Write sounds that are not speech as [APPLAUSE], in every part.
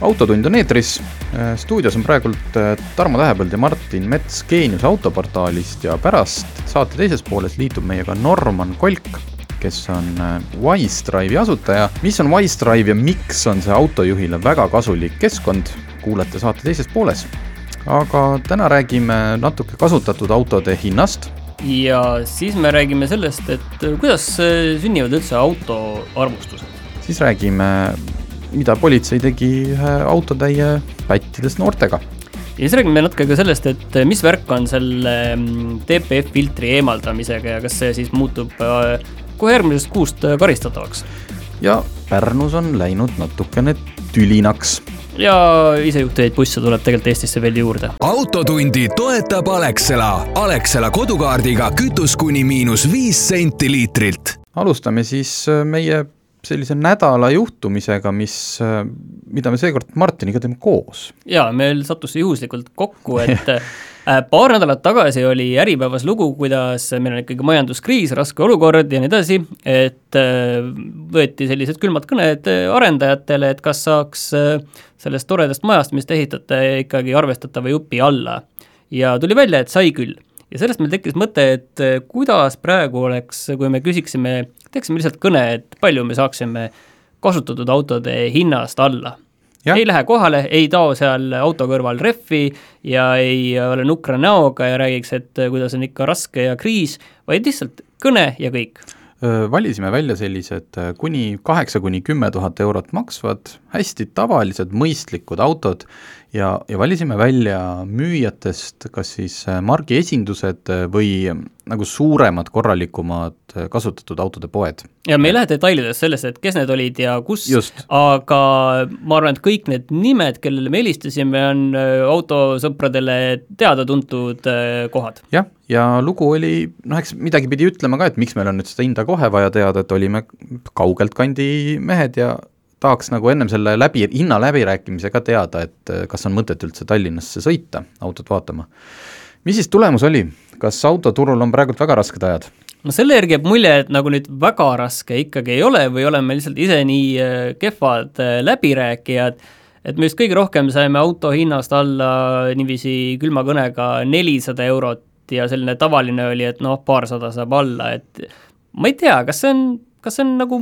Autotund on eetris. stuudios on praegult äh, Tarmo Tähepõld ja Martin Mets Geenius autoportaalist ja pärast saate teises pooles liitub meiega Norman Kolk, kes on äh, Wisedrive'i asutaja. mis on Wisedrive ja miks on see autojuhile väga kasulik keskkond, kuulete saate teises pooles aga täna räägime natuke kasutatud autode hinnast. ja siis me räägime sellest, et kuidas sünnivad üldse auto arvustused. siis räägime, mida politsei tegi ühe autotäie pättidest noortega. ja siis räägime natuke ka sellest, et mis värk on selle DPF mm, filtri eemaldamisega ja kas see siis muutub äh, kohe järgmisest kuust karistatavaks. ja Pärnus on läinud natukene tülinaks ja isejuhtivaid busse tuleb tegelikult Eestisse veel juurde. autotundi toetab Alexela, Alexela kodukaardiga kütus kuni miinus viis senti liitrilt. alustame siis meie sellise nädala juhtumisega, mis, äh, mida me seekord Martiniga teeme koos. jaa, meil sattus see juhuslikult kokku, et Äh, paar nädalat tagasi oli Äripäevas lugu, kuidas meil on ikkagi majanduskriis, raske olukord ja nii edasi, et äh, võeti sellised külmad kõned arendajatele, et kas saaks äh, sellest toredast majast, mis te ehitate, ikkagi arvestatava jupi alla. ja tuli välja, et sai küll. Ja sellest meil tekkis mõte, et kuidas praegu oleks, kui me küsiksime, teeksime lihtsalt kõne, et palju me saaksime kasutatud autode hinnast alla ei lähe kohale, ei tao seal auto kõrval rehvi ja ei ole nukra näoga ja räägiks, et kuidas on ikka raske ja kriis, vaid lihtsalt kõne ja kõik. valisime välja sellised kuni kaheksa kuni kümme tuhat eurot maksvad, hästi tavalised, mõistlikud autod ja, ja valisime välja müüjatest kas siis margi esindused või nagu suuremad, korralikumad kasutatud autode poed. ja me ei lähe detailidesse sellest, et kes need olid ja kus, aga ma arvan, et kõik need nimed, kellele me helistasime, on äh, autosõpradele teada-tuntud äh, kohad. jah, ja lugu oli, noh, eks midagi pidi ütlema ka, et miks meil on nüüd seda hinda kohe vaja teada, et olime kaugelt kandi mehed ja tahaks nagu ennem selle läbi, hinna läbirääkimise ka teada, et äh, kas on mõtet üldse Tallinnasse sõita autot vaatama. mis siis tulemus oli, kas autoturul on praegult väga rasked ajad? no selle järgi jääb mulje, et nagu nüüd väga raske ikkagi ei ole või oleme lihtsalt ise nii äh, kehvad äh, läbirääkijad, et me just kõige rohkem saime auto hinnast alla niiviisi külma kõnega nelisada eurot ja selline tavaline oli, et noh, paarsada saab alla, et ma ei tea, kas see on, kas see on nagu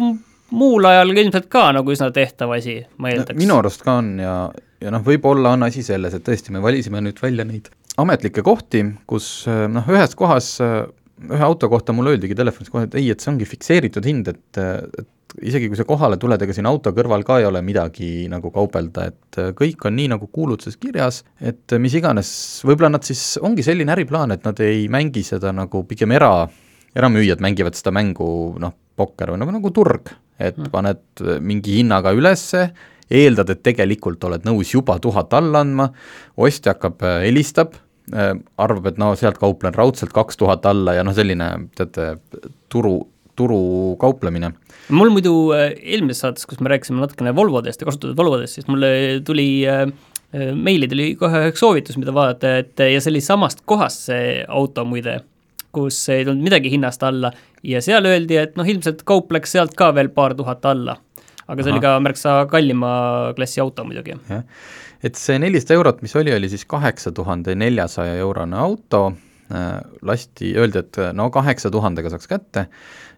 muul ajal ilmselt ka nagu üsna tehtav asi, ma eeldaks no,. minu arust ka on ja, ja noh, võib-olla on asi selles, et tõesti, me valisime nüüd välja neid ametlikke kohti, kus noh, ühes kohas ühe auto kohta mulle öeldigi telefonis kohe, et ei, et see ongi fikseeritud hind, et, et isegi kui sa kohale tuled, ega siin auto kõrval ka ei ole midagi nagu kaubelda, et kõik on nii, nagu kuulutuses kirjas, et mis iganes, võib-olla nad siis, ongi selline äriplaan, et nad ei mängi seda nagu pigem era, eramüüjad mängivad seda mängu noh, pokker või nagu, nagu turg, et mm. paned mingi hinnaga ülesse, eeldad, et tegelikult oled nõus juba tuhat alla andma, ostja hakkab, helistab Äh, arvab, et no sealt kauplen raudselt kaks tuhat alla ja noh, selline teate, turu, turu kauplemine. mul muidu äh, eelmises saates, kus me rääkisime natukene Volvodest ja kasutatud Volvodest, siis mulle tuli äh, meili tuli kohe üks soovitus, mida vaadata, et ja see oli samast kohast, see auto muide, kus ei tulnud midagi hinnast alla ja seal öeldi, et noh, ilmselt kaupleks sealt ka veel paar tuhat alla. aga see Aha. oli ka märksa kallima klassi auto muidugi. et see nelisada eurot, mis oli, oli siis kaheksa tuhande neljasaja eurone auto, äh, lasti, öeldi, et no kaheksa tuhandega saaks kätte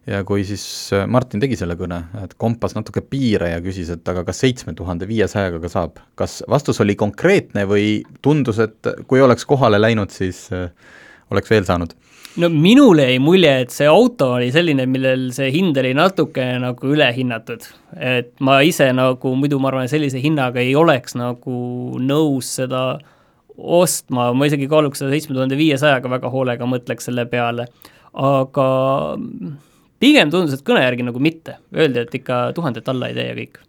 ja kui siis äh, Martin tegi selle kõne, et kompas natuke piire ja küsis, et aga kas seitsme tuhande viiesajaga ka saab, kas vastus oli konkreetne või tundus, et kui oleks kohale läinud, siis äh, oleks veel saanud? No minule jäi mulje, et see auto oli selline, millel see hind oli natuke nagu ülehinnatud. et ma ise nagu muidu ma arvan, sellise hinnaga ei oleks nagu nõus seda ostma, ma isegi kaaluks seda seitsme tuhande viiesajaga väga hoolega, mõtleks selle peale. aga pigem tundus, et kõne järgi nagu mitte, öeldi, et ikka tuhandet alla ei tee ja kõik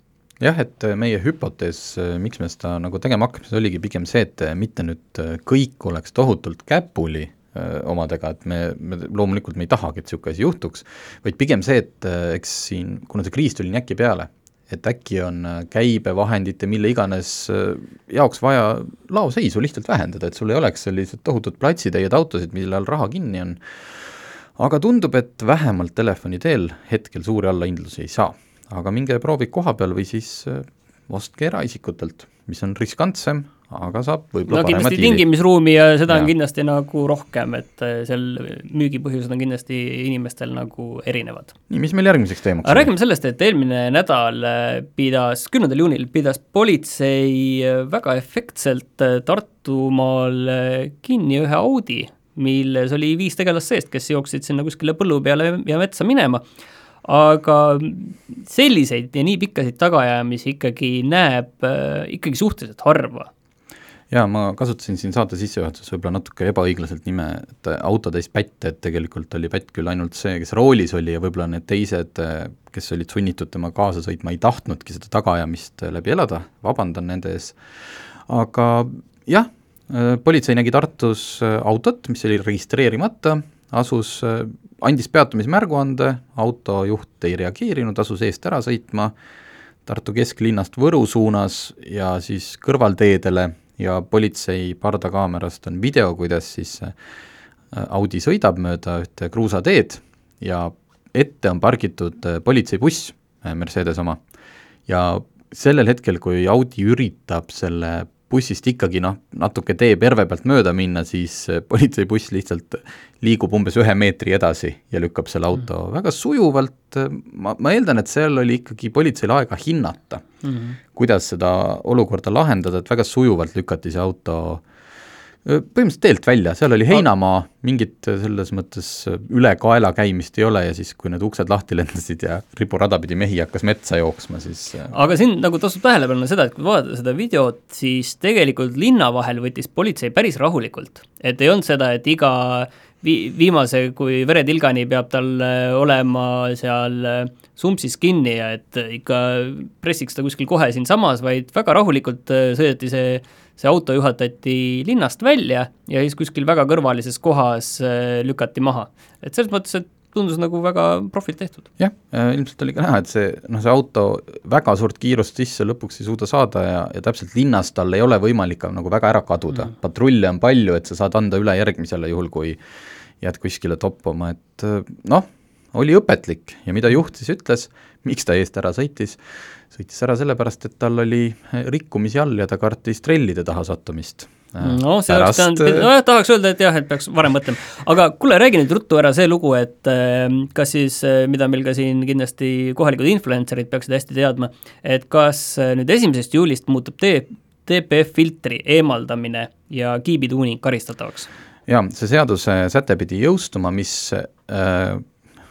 jah, et meie hüpotees, miks me seda nagu tegema hakkame, see oligi pigem see, et mitte nüüd kõik oleks tohutult käpuli omadega, et me, me loomulikult me ei tahagi, et niisugune asi juhtuks, vaid pigem see, et eks siin, kuna see kriis tuli nii äkki peale, et äkki on käibevahendite, mille iganes jaoks vaja laoseisu lihtsalt vähendada, et sul ei oleks sellised tohutud platsitäied autosid, mille all raha kinni on, aga tundub, et vähemalt telefoni teel hetkel suuri allahindlusi ei saa. aga minge proovige koha peal või siis ostke eraisikutelt, mis on riskantsem, aga saab võib-olla no kindlasti tingimisruumi ja seda ja. on kindlasti nagu rohkem, et äh, seal müügipõhjused on kindlasti inimestel nagu erinevad. nii, mis meil järgmiseks teemaks aga räägime sellest, et eelmine nädal äh, pidas, kümnendal juunil pidas politsei äh, väga efektselt Tartumaal kinni ühe Audi, milles oli viis tegelast seest, kes jooksid sinna kuskile põllu peale ja metsa minema aga selliseid ja nii pikkasid tagaajamisi ikkagi näeb äh, ikkagi suhteliselt harva jaa, ma kasutasin siin saate sissejuhatuses võib-olla natuke ebaõiglaselt nime, et autotäis pätte, et tegelikult oli pätt küll ainult see, kes roolis oli ja võib-olla need teised, kes olid sunnitud tema kaasa sõitma, ei tahtnudki seda tagaajamist läbi elada, vabandan nende ees, aga jah, politsei nägi Tartus autot, mis oli registreerimata, asus, andis peatumismärguande, autojuht ei reageerinud, asus eest ära sõitma, Tartu kesklinnast Võru suunas ja siis kõrvalteedele ja politsei pardakaamerast on video, kuidas siis äh, Audi sõidab mööda ühte kruusateed ja ette on pargitud äh, politseibuss, äh, Mercedes oma, ja sellel hetkel, kui Audi üritab selle bussist ikkagi noh, natuke tee perve pealt mööda minna, siis politseibuss lihtsalt liigub umbes ühe meetri edasi ja lükkab selle auto mm. väga sujuvalt, ma, ma eeldan, et seal oli ikkagi politseil aega hinnata mm, -hmm. kuidas seda olukorda lahendada, et väga sujuvalt lükati see auto põhimõtteliselt teelt välja, seal oli heinamaa, mingit selles mõttes üle kaela käimist ei ole ja siis, kui need uksed lahti lendasid ja riburada pidi mehi hakkas metsa jooksma, siis aga siin nagu tasub tähele panna seda, et kui vaadata seda videot, siis tegelikult linna vahel võttis politsei päris rahulikult. et ei olnud seda, et iga vi-, viimase kui veretilgani peab tal olema seal sumpsis kinni ja et ikka pressiks ta kuskil kohe siinsamas, vaid väga rahulikult sõideti see see auto juhatati linnast välja ja siis kuskil väga kõrvalises kohas äh, lükati maha. et selles mõttes, et tundus nagu väga profilt tehtud. jah, äh, ilmselt oli ka näha, et see, noh, see auto väga suurt kiirust sisse lõpuks ei suuda saada ja, ja täpselt linnas tal ei ole võimalik nagu väga ära kaduda mm., patrulle on palju, et sa saad anda üle järgmisele, juhul kui jääd kuskile toppama, et äh, noh, oli õpetlik ja mida juht siis ütles, [LAUGHS] miks ta eest ära sõitis, sõitis ära sellepärast, et tal oli rikkumisi all ja ta kartis trellide taha sattumist no see Pärast... oleks tähendab, nojah, tahaks öelda, et jah, et peaks varem mõtlema. aga kuule, räägi nüüd ruttu ära see lugu, et ähm, kas siis, äh, mida meil ka siin kindlasti kohalikud influencer'id peaksid hästi teadma, et kas äh, nüüd esimesest juulist muutub T-, TPF-filtri eemaldamine ja kiibituuning karistatavaks? jaa, see seaduse säte pidi jõustuma, mis äh,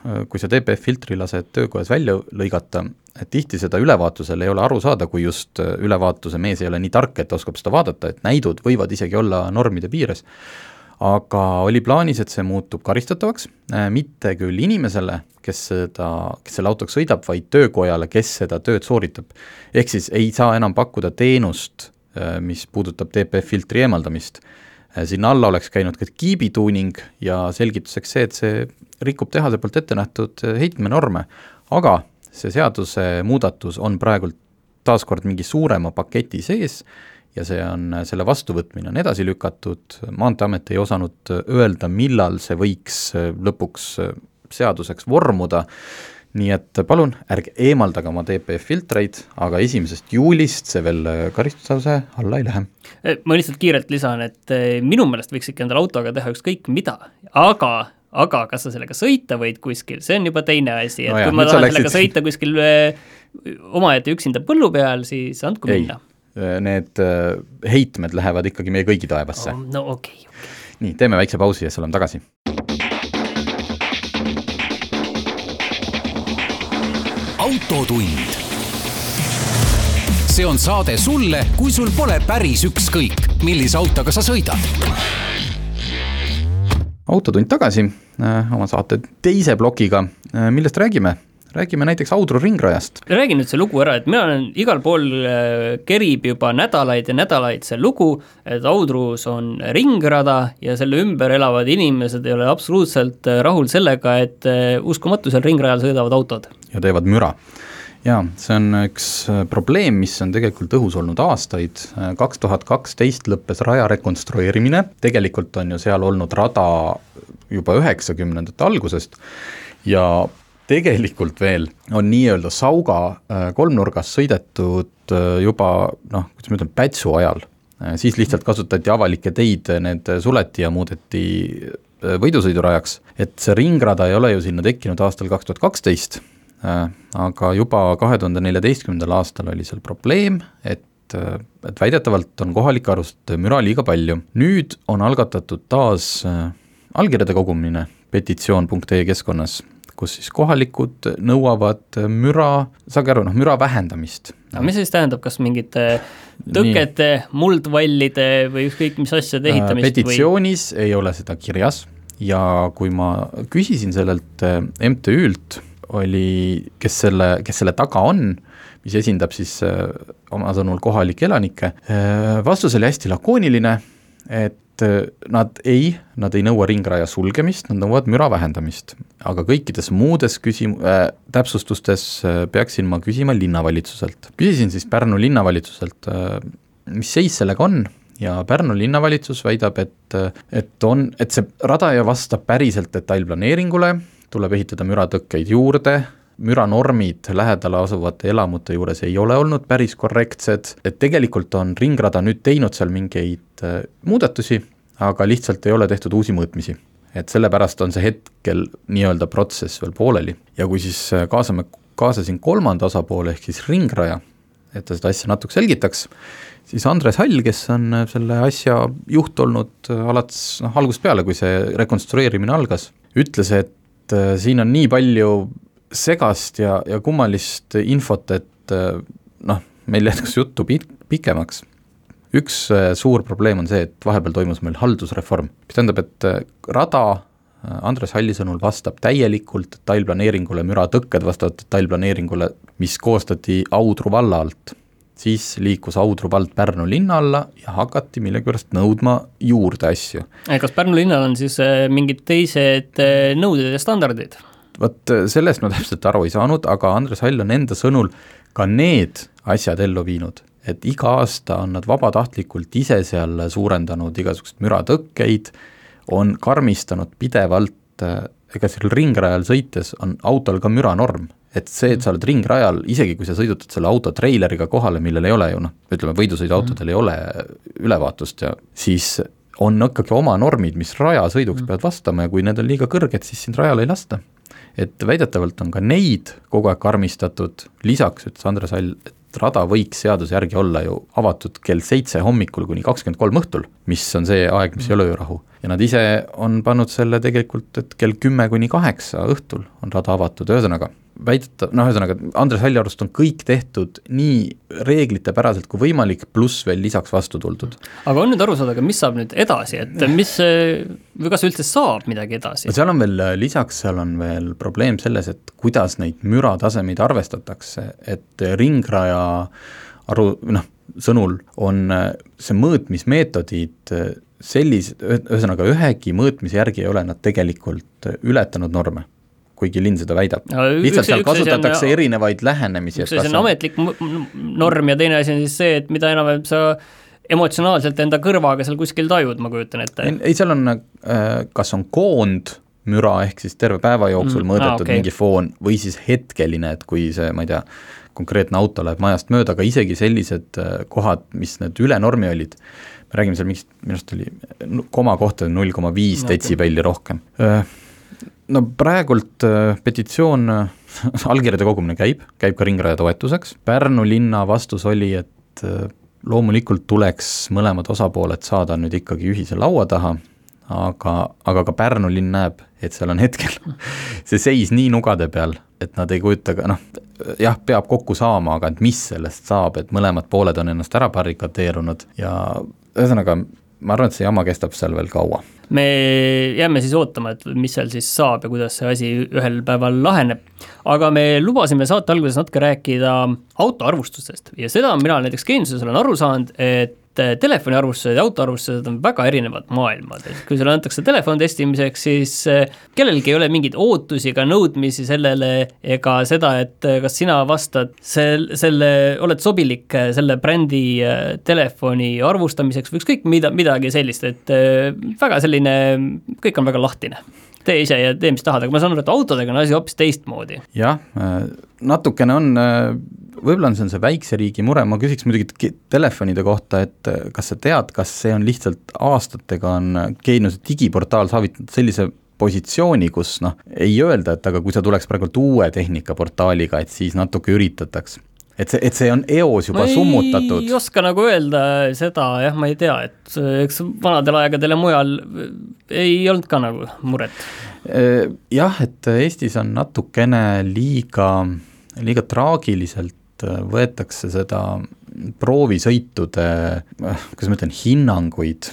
kui sa TPF-filtri lased töökojas välja lõigata, et tihti seda ülevaatusel ei ole aru saada, kui just äh, ülevaatuse mees ei ole nii tark, et oskab seda vaadata, et näidud võivad isegi olla normide piires, aga oli plaanis, et see muutub karistatavaks, äh, mitte küll inimesele, kes seda, kes selle autoga sõidab, vaid töökojale, kes seda tööd sooritab. ehk siis ei saa enam pakkuda teenust, äh, mis puudutab TPF-filtri eemaldamist sinna alla oleks käinud ka kiibituuning ja selgituseks see, et see rikub tehase poolt ette nähtud eh, heitmenorme, aga see seadusemuudatus on praegult taaskord mingi suurema paketi sees ja see on, selle vastuvõtmine on edasi lükatud, Maanteeamet ei osanud öelda, millal see võiks lõpuks seaduseks vormuda, nii et palun, ärge eemaldage oma DPF-filtreid, aga esimesest juulist see veel karistuse alla ei lähe. ma lihtsalt kiirelt lisan, et minu meelest võiks ikka endale autoga teha ükskõik mida, aga aga kas sa sellega sõita võid kuskil, see on juba teine asi, et no jah, kui ma tahan läksid... sellega sõita kuskil äh, omaette üksinda põllu peal, siis andku Ei. minna. Äh, need äh, heitmed lähevad ikkagi meie kõigi taevasse oh,. no okei okay,, okei okay.. nii, teeme väikse pausi ja siis oleme tagasi. autotund. see on saade sulle, kui sul pole päris ükskõik, millise autoga sa sõidad autotund tagasi äh, oma saate teise plokiga, äh, millest räägime? räägime näiteks Audru ringrajast. räägi nüüd see lugu ära, et mina olen igal pool äh, kerib juba nädalaid ja nädalaid see lugu, et Audrus on ringrada ja selle ümber elavad inimesed ei ole absoluutselt rahul sellega, et uskumatu, seal ringrajal sõidavad autod. ja teevad müra jaa, see on üks probleem, mis on tegelikult õhus olnud aastaid, kaks tuhat kaksteist lõppes raja rekonstrueerimine, tegelikult on ju seal olnud rada juba üheksakümnendate algusest. Ja tegelikult veel on nii-öelda Sauga äh, kolmnurgas sõidetud äh, juba noh, kuidas ma ütlen, Pätsu ajal, äh, siis lihtsalt kasutati avalikke teid, need suleti ja muudeti võidusõidurajaks, et see ringrada ei ole ju sinna tekkinud aastal kaks tuhat kaksteist, aga juba kahe tuhande neljateistkümnendal aastal oli seal probleem, et et väidetavalt on kohalike arust müra liiga palju. nüüd on algatatud taas allkirjade kogumine petitsioon.ee keskkonnas kus siis kohalikud nõuavad müra, saage aru, noh, müra vähendamist. aga mis see siis tähendab, kas mingite tõkete, muldvallide või ükskõik mis asjade äh, ehitamist petitsioonis või? ei ole seda kirjas ja kui ma küsisin sellelt äh, MTÜ-lt, oli, kes selle, kes selle taga on, mis esindab siis äh, oma sõnul kohalikke elanikke, vastus oli hästi lakooniline, et äh, nad ei, nad ei nõua ringraja sulgemist, nad nõuavad müra vähendamist. aga kõikides muudes küsim- äh,, täpsustustes äh, peaksin ma küsima linnavalitsuselt. küsisin siis Pärnu linnavalitsuselt äh,, mis seis sellega on ja Pärnu linnavalitsus väidab, et, äh, et on, et see rada ei vasta päriselt detailplaneeringule, tuleb ehitada müratõkkeid juurde, müranormid lähedal asuvate elamute juures ei ole olnud päris korrektsed, et tegelikult on ringrada nüüd teinud seal mingeid äh, muudatusi, aga lihtsalt ei ole tehtud uusi mõõtmisi. et sellepärast on see hetkel nii-öelda protsess veel pooleli. ja kui siis äh, kaasame, kaasasin kolmanda osapoole ehk siis ringraja, et ta seda asja natuke selgitaks, siis Andres Hall, kes on äh, selle asja juht olnud alates noh, algusest peale, kui see rekonstrueerimine algas, ütles, et siin on nii palju segast ja, ja kummalist infot, et äh, noh, meil jätkus juttu pi-, pikemaks. üks äh, suur probleem on see, et vahepeal toimus meil haldusreform, mis tähendab, et äh, rada Andres Halli sõnul vastab täielikult detailplaneeringule, müratõkked vastavad detailplaneeringule, mis koostati Audru valla alt. Siis liikus Audru vald Pärnu linna alla ja hakati millegipärast nõudma juurde asju. kas Pärnu linnal on siis mingid teised nõuded ja standardid? vot äh, sellest ma täpselt aru ei saanud, aga Andres Hall on enda sõnul ka need asjad ellu viinud, et iga aasta on nad vabatahtlikult ise seal suurendanud igasuguseid müratõkkeid, on karmistanud pidevalt, äh, ega seal ringrajal sõites on autol ka müranorm, et see, et sa oled ringrajal, isegi kui sa sõidutad selle auto treileriga kohale, millel ei ole ju noh, ütleme võidusõiduautodel mm. ei ole ülevaatust ja siis on ikkagi oma normid, mis rajasõiduks mm. peavad vastama ja kui need on liiga kõrged, siis sind rajale ei lasta et väidetavalt on ka neid kogu aeg karmistatud, lisaks ütles Andres Hall, et rada võiks seaduse järgi olla ju avatud kell seitse hommikul kuni kakskümmend kolm õhtul, mis on see aeg, mis ei ole öörahu. ja nad ise on pannud selle tegelikult, et kell kümme kuni kaheksa õhtul on rada avatud, ühesõnaga väidetav, noh, ühesõnaga Andres Halli arust on kõik tehtud nii reeglitepäraselt kui võimalik, pluss veel lisaks vastu tuldud. aga on nüüd aru saada, aga mis saab nüüd edasi, et mis või kas üldse saab midagi edasi? seal on veel, lisaks seal on veel probleem selles, et kuidas neid müratasemeid arvestatakse, et ringraja aru, noh, sõnul on see mõõtmismeetodid sellised, ühesõnaga ühegi mõõtmise järgi ei ole nad tegelikult ületanud norme kuigi linn seda väidab no,. lihtsalt seal kasutatakse on, erinevaid lähenemisi. üks asi on ametlik norm ja teine asi on siis see, et mida enam-vähem sa emotsionaalselt enda kõrvaga seal kuskil tajud, ma kujutan ette. ei, seal on äh,, kas on koondmüra, ehk siis terve päeva jooksul mm, mõõdetud ah, okay. mingi foon või siis hetkeline, et kui see, ma ei tea, konkreetne auto läheb majast mööda, aga isegi sellised äh, kohad, mis need üle normi olid, me räägime seal mingist, minu arust oli komakohtade null koma viis detsibelli rohkem. Äh, no praegult äh, petitsioon [LAUGHS] allkirjade kogumine käib, käib ka ringraja toetuseks, Pärnu linna vastus oli, et loomulikult tuleks mõlemad osapooled saada nüüd ikkagi ühise laua taha, aga, aga ka Pärnu linn näeb, et seal on hetkel [LAUGHS] see seis nii nugade peal, et nad ei kujuta ka noh, jah, peab kokku saama, aga et mis sellest saab, et mõlemad pooled on ennast ära barrikadeerunud ja ühesõnaga, ma arvan, et see jama kestab seal veel kaua. me jääme siis ootama, et mis seal siis saab ja kuidas see asi ühel päeval laheneb. aga me lubasime saate alguses natuke rääkida autoarvustusest ja seda mina näiteks Geeniuses olen aru saanud, et et telefoniarvustused ja autoarvustused on väga erinevad maailmad, et kui sulle antakse telefon testimiseks, siis eh, kellelgi ei ole mingeid ootusi ega nõudmisi sellele ega seda, et eh, kas sina vastad sel-, selle, oled sobilik eh, selle brändi telefoni arvustamiseks või ükskõik mida, midagi sellist, et väga selline, kõik on väga lahtine tee ise ja tee, mis tahad, aga ma saan aru, et autodega on asi hoopis teistmoodi. jah, natukene on võib-olla on see on see väikse riigi mure, ma küsiks muidugi telefonide kohta, et äh, kas sa tead, kas see on lihtsalt aastatega on Geeniuse digiportaal saavutanud sellise positsiooni, kus noh, ei öelda, et aga kui sa tuleks praegult uue tehnikaportaaliga, et siis natuke üritataks et see, et see on eos juba ma summutatud. ei oska nagu öelda seda, jah, ma ei tea, et eks vanadel aegadel ja mujal ei olnud ka nagu muret. Äh, jah, et Eestis on natukene liiga, liiga traagiliselt et äh, võetakse seda proovisõitude, äh, kuidas ma ütlen, hinnanguid,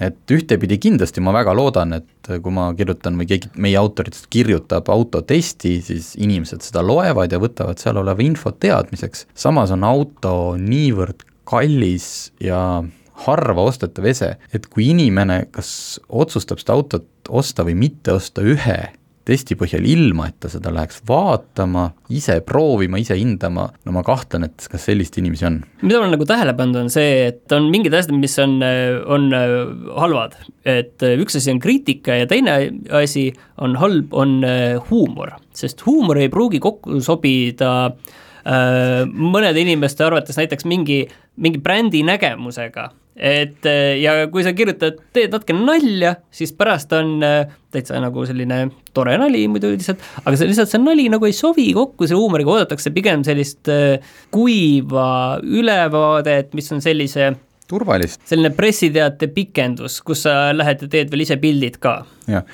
et ühtepidi kindlasti ma väga loodan, et kui ma kirjutan või keegi meie autoritest kirjutab autotesti, siis inimesed seda loevad ja võtavad seal oleva info teadmiseks, samas on auto niivõrd kallis ja harva ostetav ese, et kui inimene kas otsustab seda autot osta või mitte osta ühe testi põhjal, ilma et ta seda läheks vaatama, ise proovima, ise hindama, no ma kahtlen, et kas sellist inimesi on. mida ma olen nagu tähele pannud, on see, et on mingid asjad, mis on, on halvad. et üks asi on kriitika ja teine asi on halb, on huumor, sest huumor ei pruugi kokku sobida äh, mõnede inimeste arvates näiteks mingi, mingi brändi nägemusega et äh, ja kui sa kirjutad, teed natuke nalja, siis pärast on äh, täitsa nagu selline tore nali muidu lihtsalt, aga see lihtsalt see nali nagu ei sobi kokku selle huumoriga, oodatakse pigem sellist äh, kuiva ülevaadet, mis on sellise turvalist. selline pressiteate pikendus, kus sa lähed ja teed veel ise pildid ka. jah,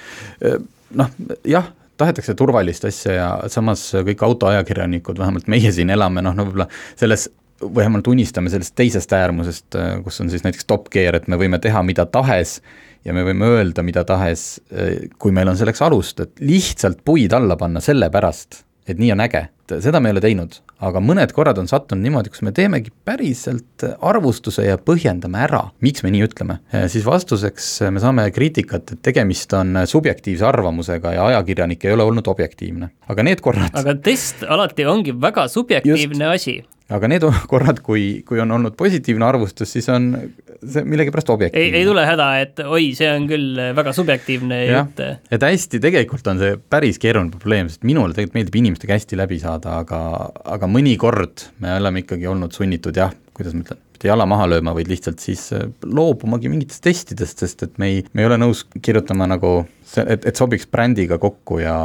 noh jah, tahetakse turvalist asja ja samas kõik autoajakirjanikud, vähemalt meie siin elame, noh, no võib-olla selles vähemalt unistame sellest teisest äärmusest, kus on siis näiteks Top Gear, et me võime teha mida tahes ja me võime öelda mida tahes, kui meil on selleks alust, et lihtsalt puid alla panna sellepärast, et nii on äge, seda me ei ole teinud, aga mõned korrad on sattunud niimoodi, kus me teemegi päriselt arvustuse ja põhjendame ära, miks me nii ütleme. Äh, siis vastuseks me saame kriitikat, et tegemist on subjektiivse arvamusega ja ajakirjanik ei ole olnud objektiivne, aga need korrad aga test alati ongi väga subjektiivne Just. asi aga need [LAUGHS] korrad, kui, kui on olnud positiivne arvustus, siis on see millegipärast objektiivne. ei, tule häda, et oi, see on küll väga subjektiivne jutt. et hästi, tegelikult on see päris keeruline probleem, sest minule tegelikult meeldib inimestega hästi läbi saada, aga, aga mõnikord me oleme ikkagi olnud sunnitud jah, kuidas ma ütlen, mitte jala maha lööma, vaid lihtsalt siis äh, loobumagi mingitest testidest, sest et me ei, me ei ole nõus kirjutama nagu see, et, et sobiks brändiga kokku ja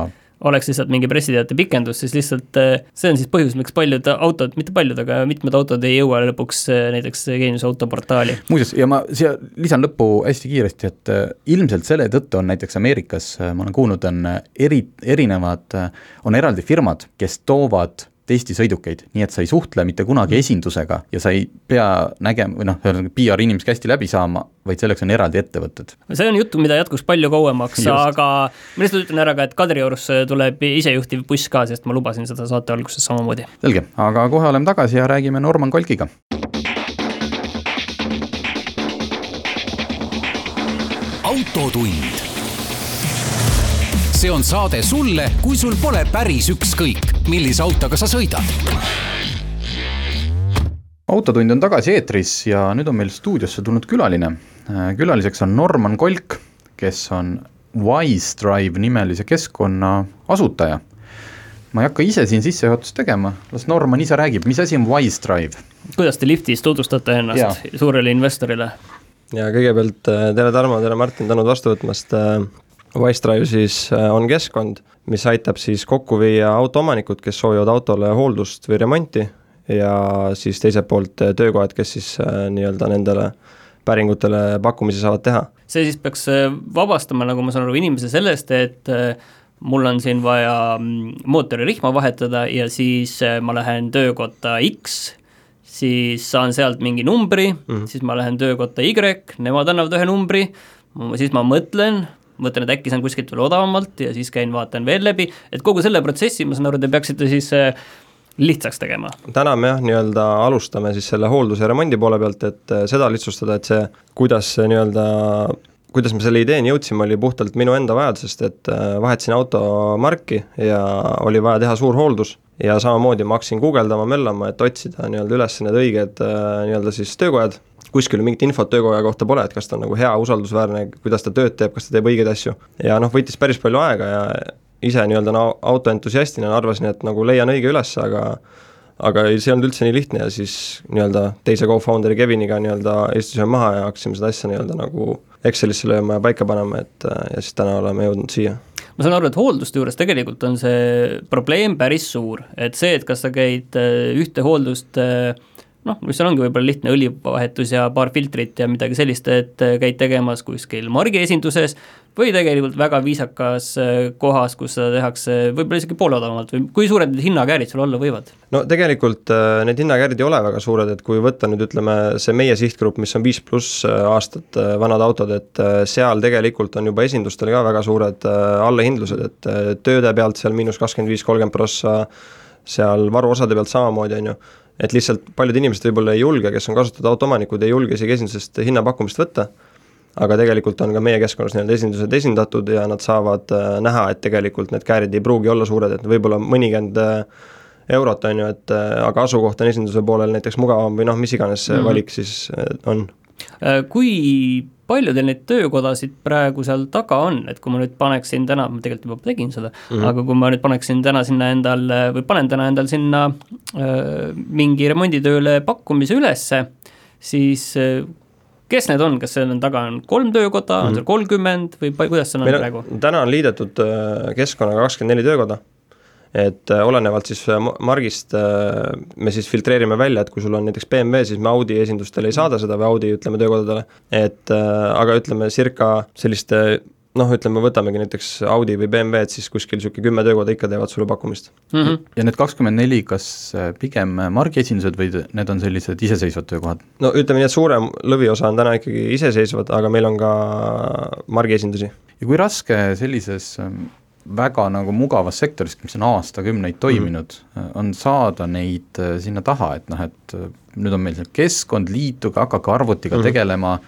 oleks lihtsalt mingi pressiteate pikendus, siis lihtsalt äh, see on siis põhjus, miks paljud autod, mitte paljud, aga mitmed autod ei jõua lõpuks äh, näiteks Geeniuse autoportaali. muuseas, ja ma siia lisan lõppu hästi kiiresti, et äh, ilmselt selle tõttu on näiteks Ameerikas, ma olen kuulnud, on eri, erinevad, on eraldi firmad, kes toovad testisõidukeid, nii et sa ei suhtle mitte kunagi mm. esindusega ja sa ei pea nägema või noh, ühesõnaga PR inimesega hästi läbi saama, vaid selleks on eraldi ettevõtted. see on jutt, mida jätkuks palju kauemaks, aga ma lihtsalt ütlen ära ka, et Kadriorus tuleb isejuhtiv buss ka, sest ma lubasin seda saate alguses samamoodi. selge, aga kohe oleme tagasi ja räägime Norman Kolkiga. autotund see on saade sulle, kui sul pole päris ükskõik, millise autoga sa sõidad. autotund on tagasi eetris ja nüüd on meil stuudiosse tulnud külaline. külaliseks on Norman Kolk, kes on Wise Drive nimelise keskkonna asutaja. ma ei hakka ise siin sissejuhatust tegema, las Norman ise räägib, mis asi on Wise Drive? kuidas te liftis tutvustate ennast ja. suurele investorile? ja kõigepealt tere, Tarmo, tere, Martin, tänud vastu võtmast. Wisedrive siis äh, on keskkond, mis aitab siis kokku viia autoomanikud, kes soovivad autole hooldust või remonti ja siis teiselt poolt äh, töökohad, kes siis äh, nii-öelda nendele päringutele pakkumisi saavad teha. see siis peaks vabastama, nagu ma saan aru, inimese sellest, et mul on siin vaja mm, mootori rihma vahetada ja siis ma lähen töökotta X siis saan sealt mingi numbri mm, -hmm. siis ma lähen töökotta Y, nemad annavad ühe numbri, siis ma mõtlen, mõtlen, et äkki saan kuskilt veel odavamalt ja siis käin vaatan veel läbi, et kogu selle protsessi, ma saan aru, te peaksite siis äh, lihtsaks tegema? täna me jah, nii-öelda alustame siis selle hoolduse ja remondi poole pealt, et äh, seda lihtsustada, et see, kuidas see nii-öelda kuidas me selle ideeni jõudsime, oli puhtalt minu enda vajadusest, et äh, vahetasin auto marki ja oli vaja teha suur hooldus. Ja samamoodi ma hakkasin guugeldama, möllama, et otsida nii-öelda üles need õiged nii-öelda siis töökojad, kuskil mingit infot töökoja kohta pole, et kas ta on nagu hea, usaldusväärne, kuidas ta tööd teeb, kas ta teeb õigeid asju. ja noh, võttis päris palju aega ja ise nii-öelda no, autoentusiastina arvasin, et nagu leian õige üles, aga aga see ei olnud üldse nii lihtne ja siis nii-öelda teise co-founder'i Keviniga nii-öelda istusime maha ja hakkasime seda asja nii-öelda nagu Excelisse lööma ja paika panema, et ja siis täna oleme jõudnud siia ma saan aru, et hoolduste juures tegelikult on see probleem päris suur, et see, et kas sa käid äh, ühte hooldust äh, noh, mis seal ongi võib-olla lihtne õlivahetus ja paar filtrit ja midagi sellist, et äh, käid tegemas kuskil margiesinduses või tegelikult väga viisakas äh, kohas, kus seda tehakse võib-olla isegi poole odavamalt või kui suured need hinnakäärid sul olla võivad? no tegelikult äh, need hinnakäärid ei ole väga suured, et kui võtta nüüd ütleme, see meie sihtgrupp, mis on viis pluss aastat vanad autod, et seal tegelikult on juba esindustel ka väga suured allahindlused, et tööde pealt seal miinus kakskümmend viis, kolmkümmend prossa, seal varuosade pealt samamoodi, on ju et lihtsalt paljud inimesed võib-olla ei julge, kes on kasutatud autoomanikud, ei julge isegi esindusest hinnapakkumist võtta, aga tegelikult on ka meie keskkonnas nii-öelda esindused esindatud ja nad saavad äh, näha, et tegelikult need käärid ei pruugi olla suured, et võib-olla mõnikümmend äh, eurot, on ju, et äh, aga asukoht on esinduse poolel näiteks mugavam või noh, mis iganes see mm -hmm. valik siis on. Kui palju teil neid töökodasid praegu seal taga on, et kui ma nüüd paneksin täna, ma tegelikult juba tegin seda mm, -hmm. aga kui ma nüüd paneksin täna sinna endale või panen täna endal sinna äh, mingi remonditööle pakkumise ülesse, siis äh, kes need on, kas seal on taga on kolm töökoda mm, -hmm. on seal kolmkümmend või kuidas see on Meil praegu? täna on liidetud äh, keskkonnaga kakskümmend neli töökoda et äh, olenevalt siis äh, margist äh, me siis filtreerime välja, et kui sul on näiteks BMW, siis me Audi esindustele ei saada seda või Audi, ütleme, töökodadele, et aga ütleme, circa selliste noh, ütleme, võtamegi näiteks Audi või BMW, et siis kuskil niisugune kümme töökoda ikka teevad sulle pakkumist mm. -hmm. ja need kakskümmend neli, kas pigem margiesindused või need on sellised iseseisvad töökohad? no ütleme nii, et suurem lõviosa on täna ikkagi iseseisvad, aga meil on ka margiesindusi. ja kui raske sellises ähm, väga nagu mugavas sektoris, mis on aastakümneid toiminud mm, -hmm. on saada neid äh, sinna taha, et noh, et äh, nüüd on meil see keskkond, liituge, hakake arvutiga mm -hmm. tegelema,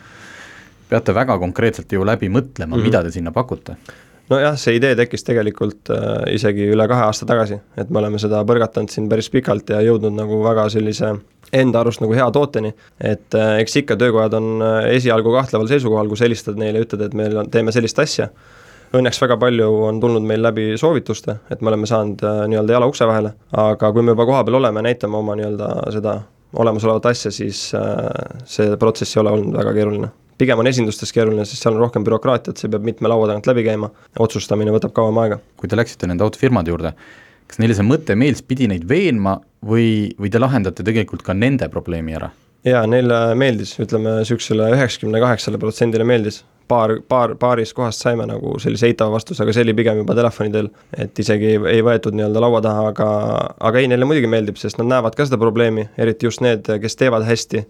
peate väga konkreetselt ju läbi mõtlema mm, -hmm. mida te sinna pakute nojah, see idee tekkis tegelikult äh, isegi üle kahe aasta tagasi, et me oleme seda põrgatanud siin päris pikalt ja jõudnud nagu väga sellise enda arust nagu hea tooteni, et äh, eks ikka töökojad on äh, esialgu kahtleval seisukohal, kui sa helistad neile ütled, et meil on, teeme sellist asja õnneks väga palju on tulnud meil läbi soovituste, et me oleme saanud äh, nii-öelda jala ukse vahele, aga kui me juba kohapeal oleme, näitame oma nii-öelda seda olemasolevat asja, siis äh, see protsess ei ole olnud väga keeruline pigem on esindustes keeruline, sest seal on rohkem bürokraatiat, see peab mitme laua tagant läbi käima, otsustamine võtab kauem aega. kui te läksite nende autofirmade juurde, kas neile see mõte meeldis, pidi neid veenma või, või te lahendate tegelikult ka nende probleemi ära? jaa, neile meeldis, ütleme niisugusele üheksakümne kaheksale protsendile meeldis, paar, paar, paarist kohast saime nagu sellise eitava vastuse, aga see oli pigem juba telefoni teel. et isegi ei, ei võetud nii-öelda laua taha, aga, aga ei, neile muidugi meeldib, sest nad näevad ka seda probleemi, eriti just need, kes teevad hästi.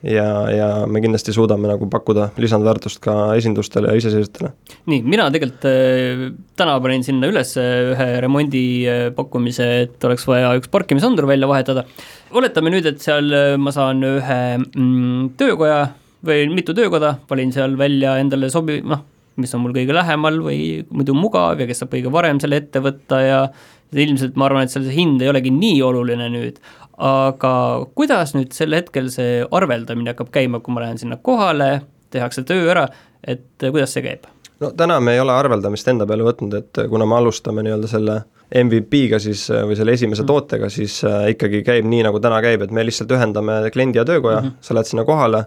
ja, ja me kindlasti suudame nagu pakkuda lisandväärtust ka esindustele ja iseseisvatele. nii, mina tegelikult äh, täna panin sinna üles ühe remondi äh, pakkumise, et oleks vaja üks parkimisandur välja vahetada. oletame nüüd, et seal äh, ma saan ühe mm, töökoja või mitu töökoda, valin seal välja endale sobi-, noh, mis on mul kõige lähemal või muidu mugav ja kes saab kõige varem selle ette võtta ja ilmselt ma arvan, et seal see hind ei olegi nii oluline nüüd, aga kuidas nüüd sel hetkel see arveldamine hakkab käima, kui ma lähen sinna kohale, tehakse töö ära, et kuidas see käib? no täna me ei ole arveldamist enda peale võtnud, et kuna me alustame nii-öelda selle MVP-ga siis või selle esimese mm. tootega, siis äh, ikkagi käib nii, nagu täna käib, et me lihtsalt ühendame kliendi ja töökoja mm, -hmm. sa lähed sinna kohale,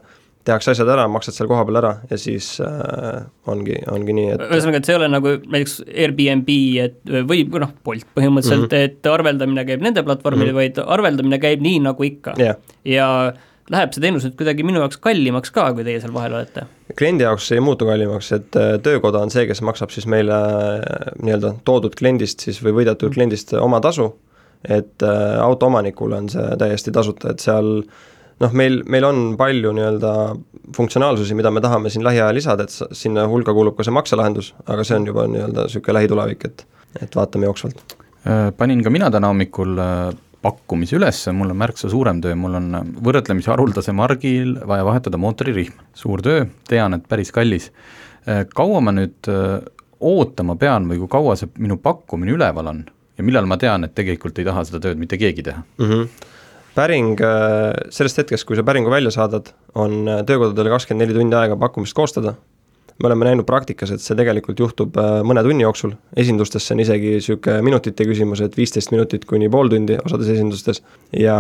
tehakse asjad ära, maksad seal kohapeal ära ja siis äh, ongi, ongi nii, et ühesõnaga, et see ei ole nagu näiteks Airbnb, et või noh, Bolt põhimõtteliselt mm, -hmm. et arveldamine käib nende platvormil mm, -hmm. vaid arveldamine käib nii, nagu ikka yeah.. ja läheb see teenus nüüd kuidagi minu jaoks kallimaks ka, kui teie seal vahel olete? kliendi jaoks ei muutu kallimaks, et äh, töökoda on see, kes maksab siis meile äh, nii-öelda toodud kliendist siis või võidetud kliendist oma tasu et äh, autoomanikule on see täiesti tasuta, et seal noh, meil, meil on palju nii-öelda funktsionaalsusi, mida me tahame siin lähiajal lisada, et sinna hulka kuulub ka see makselahendus, aga see on juba nii-öelda niisugune lähitulevik, et, et vaatame jooksvalt. Äh, panin ka mina täna hommikul äh, pakkumise üles, mul on märksa suurem töö, mul on võrdlemisi haruldase margil vaja vahetada mootoririhm. suur töö, tean, et päris kallis. Äh, kaua ma nüüd ootama pean või kui kaua see minu pakkumine üleval on ja millal ma tean, et tegelikult ei taha seda tööd mitte keegi teha mm? -hmm päring, äh, sellest hetkest, kui sa päringu välja saadad, on äh, töökodadel kakskümmend neli tundi aega pakkumist koostada. me oleme näinud praktikas, et see tegelikult juhtub äh, mõne tunni jooksul, esindustes see on isegi niisugune minutite küsimus, et viisteist minutit kuni pool tundi osades esindustes ja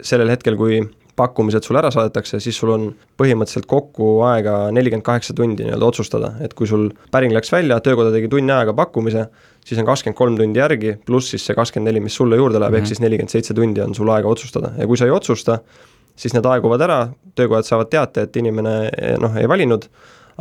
sellel hetkel, kui pakkumised sulle ära saadetakse, siis sul on põhimõtteliselt kokku aega nelikümmend kaheksa tundi nii-öelda otsustada, et kui sul päring läks välja, töökoda tegi tunni aega pakkumise, siis on kakskümmend kolm tundi järgi, pluss siis see kakskümmend neli, mis sulle juurde läheb mm, -hmm. ehk mhm. siis nelikümmend seitse tundi on sul aega otsustada ja kui sa ei otsusta, siis need aeguvad ära, töökojad saavad teate, et inimene noh, ei valinud,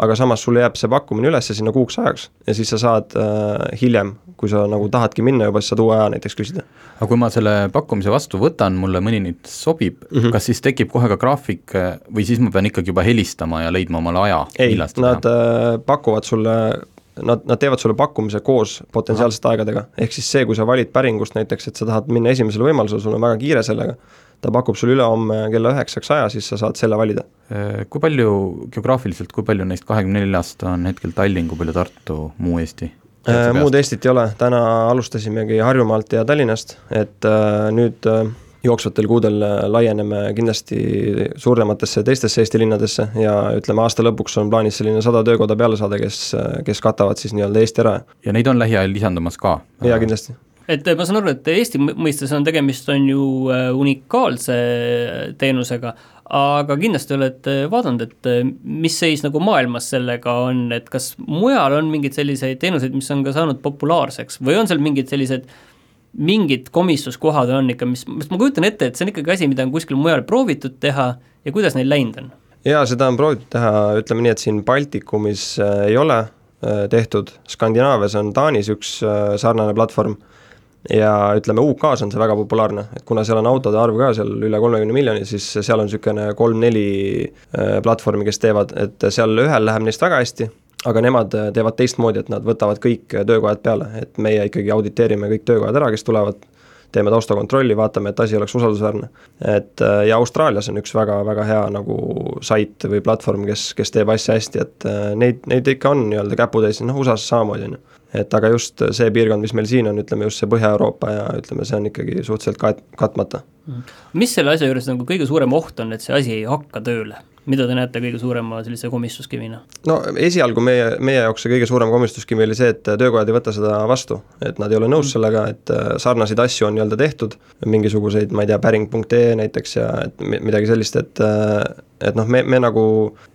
aga samas sulle jääb see pakkumine üles sinna kuuks ajaks ja siis sa saad äh, hiljem, kui sa nagu tahadki minna juba, siis saad uue aja näiteks küsida. aga kui ma selle pakkumise vastu võtan, mulle mõni nüüd sobib mm, -hmm. kas siis tekib kohe ka graafik või siis ma pean ikkagi juba helistama ja leidma omale aja? ei, nad äh, pakuvad sulle nad, nad teevad sulle pakkumise koos potentsiaalsete aegadega, ehk siis see, kui sa valid päringust näiteks, et sa tahad minna esimesel võimalusel, sul on väga kiire sellega, ta pakub sulle ülehomme kella üheksaks aja, siis sa saad selle valida. Äh, kui palju geograafiliselt, kui palju neist kahekümne neljast on hetkel Tallinn, kui palju Tartu, muu Eesti? Äh, muud Eestit ei ole, täna alustasimegi Harjumaalt ja Tallinnast, et äh, nüüd jooksvatel kuudel laieneme kindlasti suurematesse teistesse Eesti linnadesse ja ütleme, aasta lõpuks on plaanis selline sada töökoda peale saada, kes, kes katavad siis nii-öelda Eesti ära. ja neid on lähiajal lisandumas ka? jaa, kindlasti et ma saan aru, et Eesti mõistes on tegemist, on ju äh, unikaalse teenusega, aga kindlasti olete vaadanud, et äh, mis seis nagu maailmas sellega on, et kas mujal on mingeid selliseid teenuseid, mis on ka saanud populaarseks või on seal mingid sellised äh, mingid komistuskohad on ikka, mis, ma kujutan ette, et see on ikkagi asi, mida on kuskil mujal proovitud teha ja kuidas neil läinud on? jaa, seda on proovitud teha, ütleme nii, et siin Baltikumis äh, ei ole äh, tehtud, Skandinaavias on Taanis üks äh, sarnane platvorm ja ütleme, UK-s on see väga populaarne, et kuna seal on autode arv ka seal üle kolmekümne miljoni, siis seal on niisugune kolm-neli äh, platvormi, kes teevad, et seal ühel läheb neist väga hästi aga nemad äh, teevad teistmoodi, et nad võtavad kõik äh, töökojad peale, et meie ikkagi auditeerime kõik töökojad ära, kes tulevad, teeme taustakontrolli, vaatame, et asi oleks usaldusväärne. et ja Austraalias on üks väga-väga hea nagu sait või platvorm, kes, kes teeb asja hästi, et neid, neid ikka on nii-öelda käputäis, noh USA-s samamoodi, on ju. Et aga just see piirkond, mis meil siin on, ütleme just see Põhja-Euroopa ja ütleme, see on ikkagi suhteliselt kat-, katmata. mis selle asja juures nagu kõige suurem oht on, et see asi ei hakka tööle? mida te näete kõige suurema sellise komistuskivina? no esialgu meie, meie jaoks see kõige suurem komistuskivi oli see, et töökojad ei võta seda vastu, et nad ei ole nõus mm. sellega, et äh, sarnaseid asju on nii-öelda tehtud, mingisuguseid, ma ei tea, päring.ee näiteks ja et midagi sellist, et äh, et noh, me, me nagu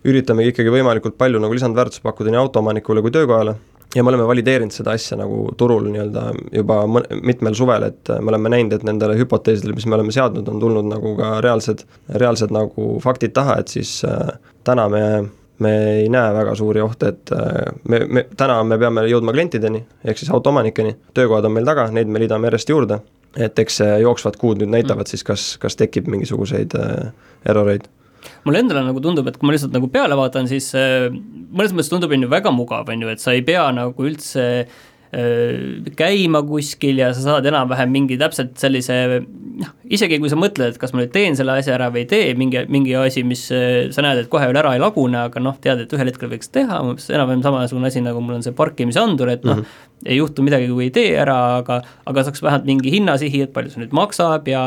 üritamegi ikkagi võimalikult palju nagu lisandväärtust pakkuda nii autoomanikule kui töökojale ja me oleme valideerinud seda asja nagu turul nii-öelda juba mitmel suvel, et me oleme näinud, et nendele hüpoteesidele, mis me oleme seadnud, on tulnud nagu ka reaalsed, reaalsed nagu faktid taha, et siis äh, täna me me ei näe väga suuri ohte, et äh, me, me, täna me peame jõudma klientideni, ehk siis autoomanikeni, töökohad on meil taga, neid me liidame järjest juurde, et eks jooksvad kuud nüüd näitavad mm. siis, kas, kas tekib mingisuguseid äh, erroreid mulle endale nagu tundub, et kui ma lihtsalt nagu peale vaatan, siis äh, mõnes mõttes tundub, on ju väga mugav, on ju, et sa ei pea nagu üldse äh, käima kuskil ja sa saad enam-vähem mingi täpselt sellise noh, isegi kui sa mõtled, et kas ma nüüd teen selle asja ära või ei tee, mingi, mingi asi, mis äh, sa näed, et kohe veel ära ei lagune, aga noh, tead, et ühel hetkel võiks teha, enam-vähem samasugune asi, nagu mul on see parkimisandur, et noh mm -hmm., ei juhtu midagi, kui ei tee ära, aga aga saaks vähemalt mingi hinnasihi, et palju see nüüd maksab ja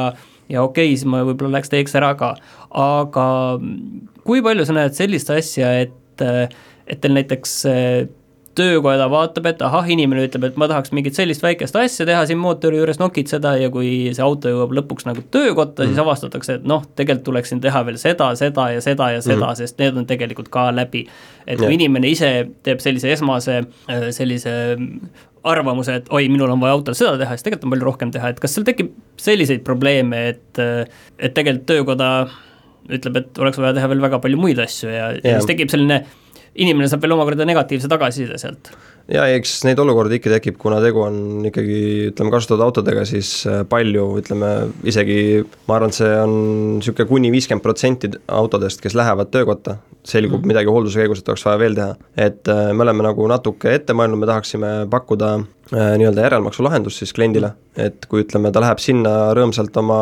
ja okei okay,, siis ma võib-olla läheks teeks ära ka, aga kui palju sa näed sellist asja, et, et teil näiteks töökoda vaatab, et ahah, inimene ütleb, et ma tahaks mingit sellist väikest asja teha siin mootori juures, nokitseda ja kui see auto jõuab lõpuks nagu töökotta mm., siis avastatakse, et noh, tegelikult tuleks siin teha veel seda, seda ja seda ja seda mm., sest need on tegelikult ka läbi. et kui ja. inimene ise teeb sellise esmase sellise arvamuse, et oi, minul on vaja autol seda teha, siis tegelikult on palju rohkem teha, et kas seal tekib selliseid probleeme, et, et tegelikult töökoda ütleb, et oleks vaja teha veel väga palju muid asju ja, ja siis tekib selline inimene saab veel omakorda negatiivse tagasiside sealt. Ja eks neid olukordi ikka tekib, kuna tegu on ikkagi ütleme, kasutatud autodega, siis äh, palju, ütleme isegi ma arvan, et see on niisugune kuni viiskümmend protsenti autodest, kes lähevad töökotta, selgub mm. midagi hoolduse käigus, et oleks vaja veel teha. et äh, me oleme nagu natuke ette mõelnud, me tahaksime pakkuda nii-öelda järelmaksulahendus siis kliendile, et kui ütleme, ta läheb sinna rõõmsalt oma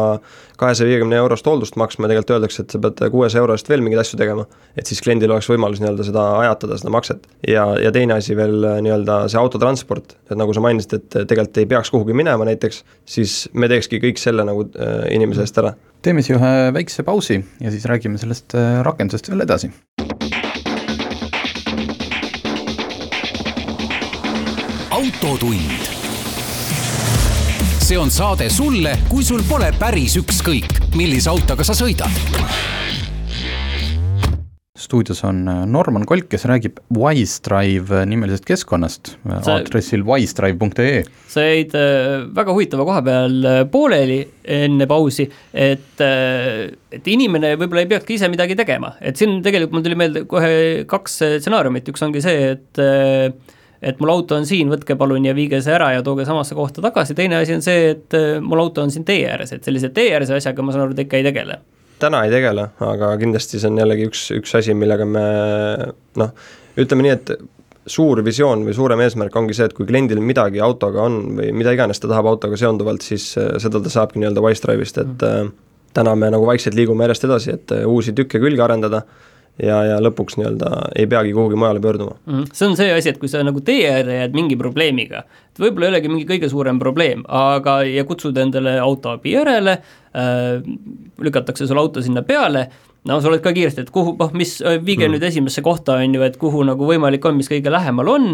kahesaja viiekümne eurost hooldust maksma tegelikult öeldakse, et sa pead kuuesaja euro eest veel mingeid asju tegema, et siis kliendil oleks võimalus nii-öelda seda ajatada, seda makset. ja, ja teine asi veel äh, nii-öelda see autotransport, et nagu sa mainisid, et tegelikult ei peaks kuhugi minema näiteks, siis me teekski kõik selle nagu äh, inimese eest ära. teeme siis ühe väikse pausi ja siis räägime sellest rakendusest veel edasi autotund. see on saade sulle, kui sul pole päris ükskõik, millise autoga sa sõidad stuudios on äh, Norman Kolk, kes räägib Wisedrive nimelisest keskkonnast äh, sa, aadressil wisedrive.ee. sa jäid äh, väga huvitava koha peal pooleli enne pausi, et, et inimene võib-olla ei peakski ise midagi tegema, et siin tegelikult mul tuli meelde kohe kaks stsenaariumit, üks ongi see, et et mul auto on siin, võtke palun ja viige see ära ja tooge samasse kohta tagasi, teine asi on see, et äh, mul auto on siin tee ääres, et sellise tee äärse asjaga ma saan aru, te ikka ei tegele. Täna ei tegele, aga kindlasti see on jällegi üks, üks asi, millega me noh, ütleme nii, et suur visioon või suurem eesmärk ongi see, et kui kliendil midagi autoga on või mida iganes ta tahab autoga seonduvalt, siis äh, seda ta saabki nii-öelda Wisedrive'ist, et mm. täna me nagu vaikselt liigume järjest edasi, et uusi tükke külge arendada ja, ja lõpuks nii-öelda ei peagi kuhugi mujale pöörduma mm. -hmm. see on see asi, et kui sa nagu tee äärde jääd mingi probleemiga, et võib-olla ei olegi mingi kõige suurem probleem, aga, ja kutsud endale autoabi järele äh,, lükatakse sul auto sinna peale no sa oled ka kiiresti, et kuhu, noh, mis, viige mm. nüüd esimesse kohta, on ju, et kuhu nagu võimalik on, mis kõige lähemal on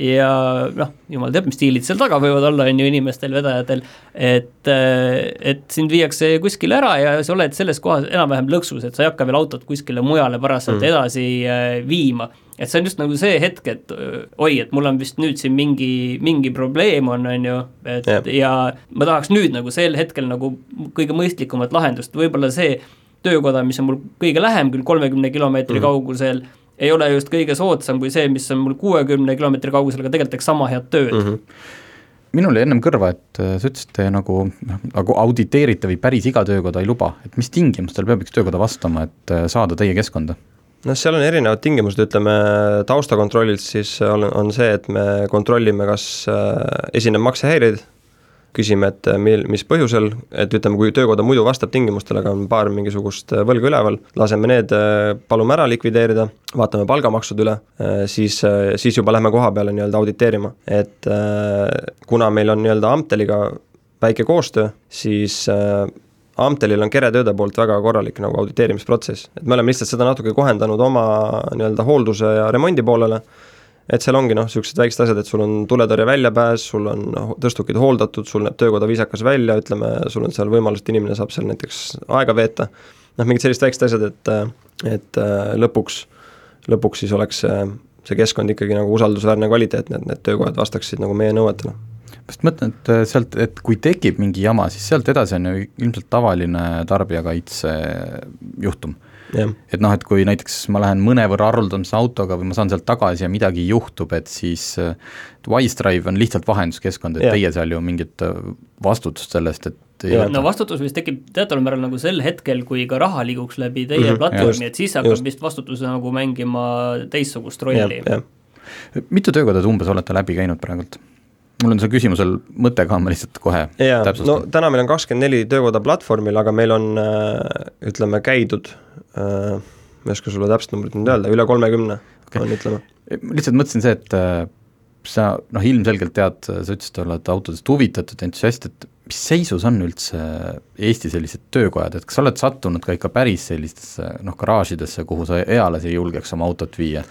ja noh, jumal teab, mis stiilid seal taga võivad olla, on ju, inimestel, vedajatel, et, et sind viiakse kuskile ära ja sa oled selles kohas enam-vähem lõksus, et sa ei hakka veel autot kuskile mujale pärast mm. edasi äh, viima et see on just nagu see hetk, et oi, et mul on vist nüüd siin mingi, mingi probleem on, on ju, et yeah. ja ma tahaks nüüd nagu sel hetkel nagu kõige mõistlikumat lahendust, võib-olla see töökoda, mis on mul kõige lähem, küll kolmekümne kilomeetri mm -hmm. kaugusel, ei ole just kõige soodsam kui see, mis on mul kuuekümne kilomeetri kaugusel, aga tegelikult teeks sama head tööd mm. -hmm minul jäi ennem kõrva, et äh, sa ütlesid, nagu, noh, nagu auditeerite või päris iga töökoda ei luba, et mis tingimustel peab üks töökoda vastama, et äh, saada teie keskkonda? noh, seal on erinevad tingimused, ütleme taustakontrollilt siis on, on see, et me kontrollime, kas äh, esineb maksehäireid küsime, et äh, mil, mis põhjusel, et ütleme, kui töökoda muidu vastab tingimustele, aga on paar mingisugust äh, võlga üleval, laseme need, äh, palume ära likvideerida, vaatame palgamaksud üle, siis, siis juba lähme koha peale nii-öelda auditeerima, et kuna meil on nii-öelda Amteliga väike koostöö, siis Amtelil on keretööde poolt väga korralik nagu auditeerimisprotsess, et me oleme lihtsalt seda natuke kohendanud oma nii-öelda hoolduse ja remondi poolele et seal ongi noh, niisugused väiksed asjad, et sul on tuletõrje väljapääs, sul on noh, tõstukid hooldatud, sul näeb töökoda viisakas välja, ütleme, sul on seal võimalus, et inimene saab seal näiteks aega veeta, noh, mingid sellised väiksed asjad, et, et äh, lõpuks, lõpuks siis oleks see, see keskkond ikkagi nagu usaldusväärne, kvaliteetne, et need töökojad vastaksid nagu meie nõuetele. Ma just mõtlen, et äh, sealt, et kui tekib mingi jama, siis sealt edasi on ju ilmselt tavaline tarbijakaitse juhtum et noh, et kui näiteks ma lähen mõnevõrra haruldamise autoga või ma saan sealt tagasi ja midagi juhtub, et siis Wisedrive on lihtsalt vahenduskeskkond, et ja. teie seal ju mingit äh, vastutust sellest, et Ja, no vastutus vist tekib teataval määral nagu sel hetkel, kui ka raha liiguks läbi teie mm -hmm, platvormi, et siis hakkab just. vist vastutus nagu mängima teistsugust rolli. mitu töökoda te umbes olete läbi käinud praegult? Mul on see küsimusel mõte ka, ma lihtsalt kohe jaa, no täna meil on kakskümmend neli töökoda platvormil, aga meil on äh, ütleme, käidud äh, ma ei oska sulle täpset numbrit nüüd öelda, üle kolmekümne okay. on, ütleme. lihtsalt mõtlesin see, et äh, sa noh, ilmselgelt tead, sa ütlesid, et oled autodest huvitatud, entusiast, et mis seisus on üldse Eesti sellised töökojad, et kas sa oled sattunud ka ikka päris sellistesse noh, garaažidesse, kuhu sa eales ei julgeks oma autot viia?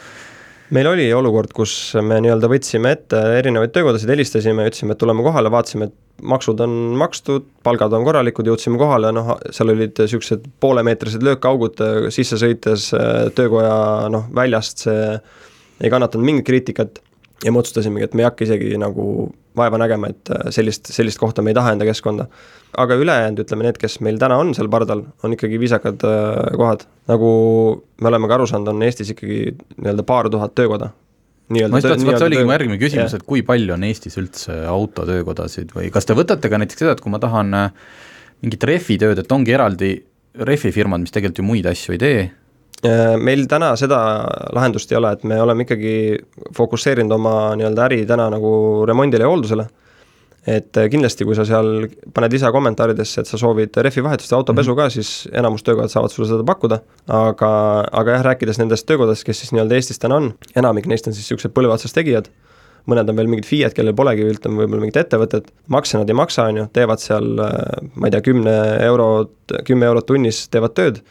Meil oli olukord, kus me nii-öelda võtsime ette erinevaid töökodasid, helistasime, ütlesime, et tuleme kohale, vaatasime, et maksud on makstud, palgad on korralikud, jõudsime kohale, noh, seal olid niisugused poolemeetrised löökaugud sisse sõites töökoja noh, väljast, see ei kannatanud mingit kriitikat. Ja me otsustasimegi, et me ei hakka isegi nagu vaeva nägema, et sellist, sellist kohta me ei taha enda keskkonda aga ülejäänud, ütleme need, kes meil täna on seal pardal, on ikkagi viisakad äh, kohad. nagu me oleme ka aru saanud, on Eestis ikkagi nii-öelda paar tuhat töökoda. ma just tahtsin, vot see oligi mu järgmine küsimus, et kui palju on Eestis üldse autotöökodasid või kas te võtate ka näiteks seda, et kui ma tahan äh, mingit rehvitööd, et ongi eraldi rehvifirmad, mis tegelikult ju muid asju ei tee, Äh, meil täna seda lahendust ei ole, et me oleme ikkagi fokusseerinud oma nii-öelda äri täna nagu remondile ja hooldusele. et äh, kindlasti, kui sa seal paned lisakommentaaridesse, et sa soovid rehvivahetust ja autopesu ka, siis enamus töökojad saavad sulle seda pakkuda. aga, aga jah, rääkides nendest töökodadest, kes siis nii-öelda Eestis täna on, enamik neist on siis niisugused põlve otsas tegijad mõned on veel mingid FIE-d, kellel polegi ütleme, võib-olla mingit ettevõtet, makse nad ei maksa, on ju, teevad seal äh, ma ei tea, kümne eurot, kümme eurot tunnis teevad tööd,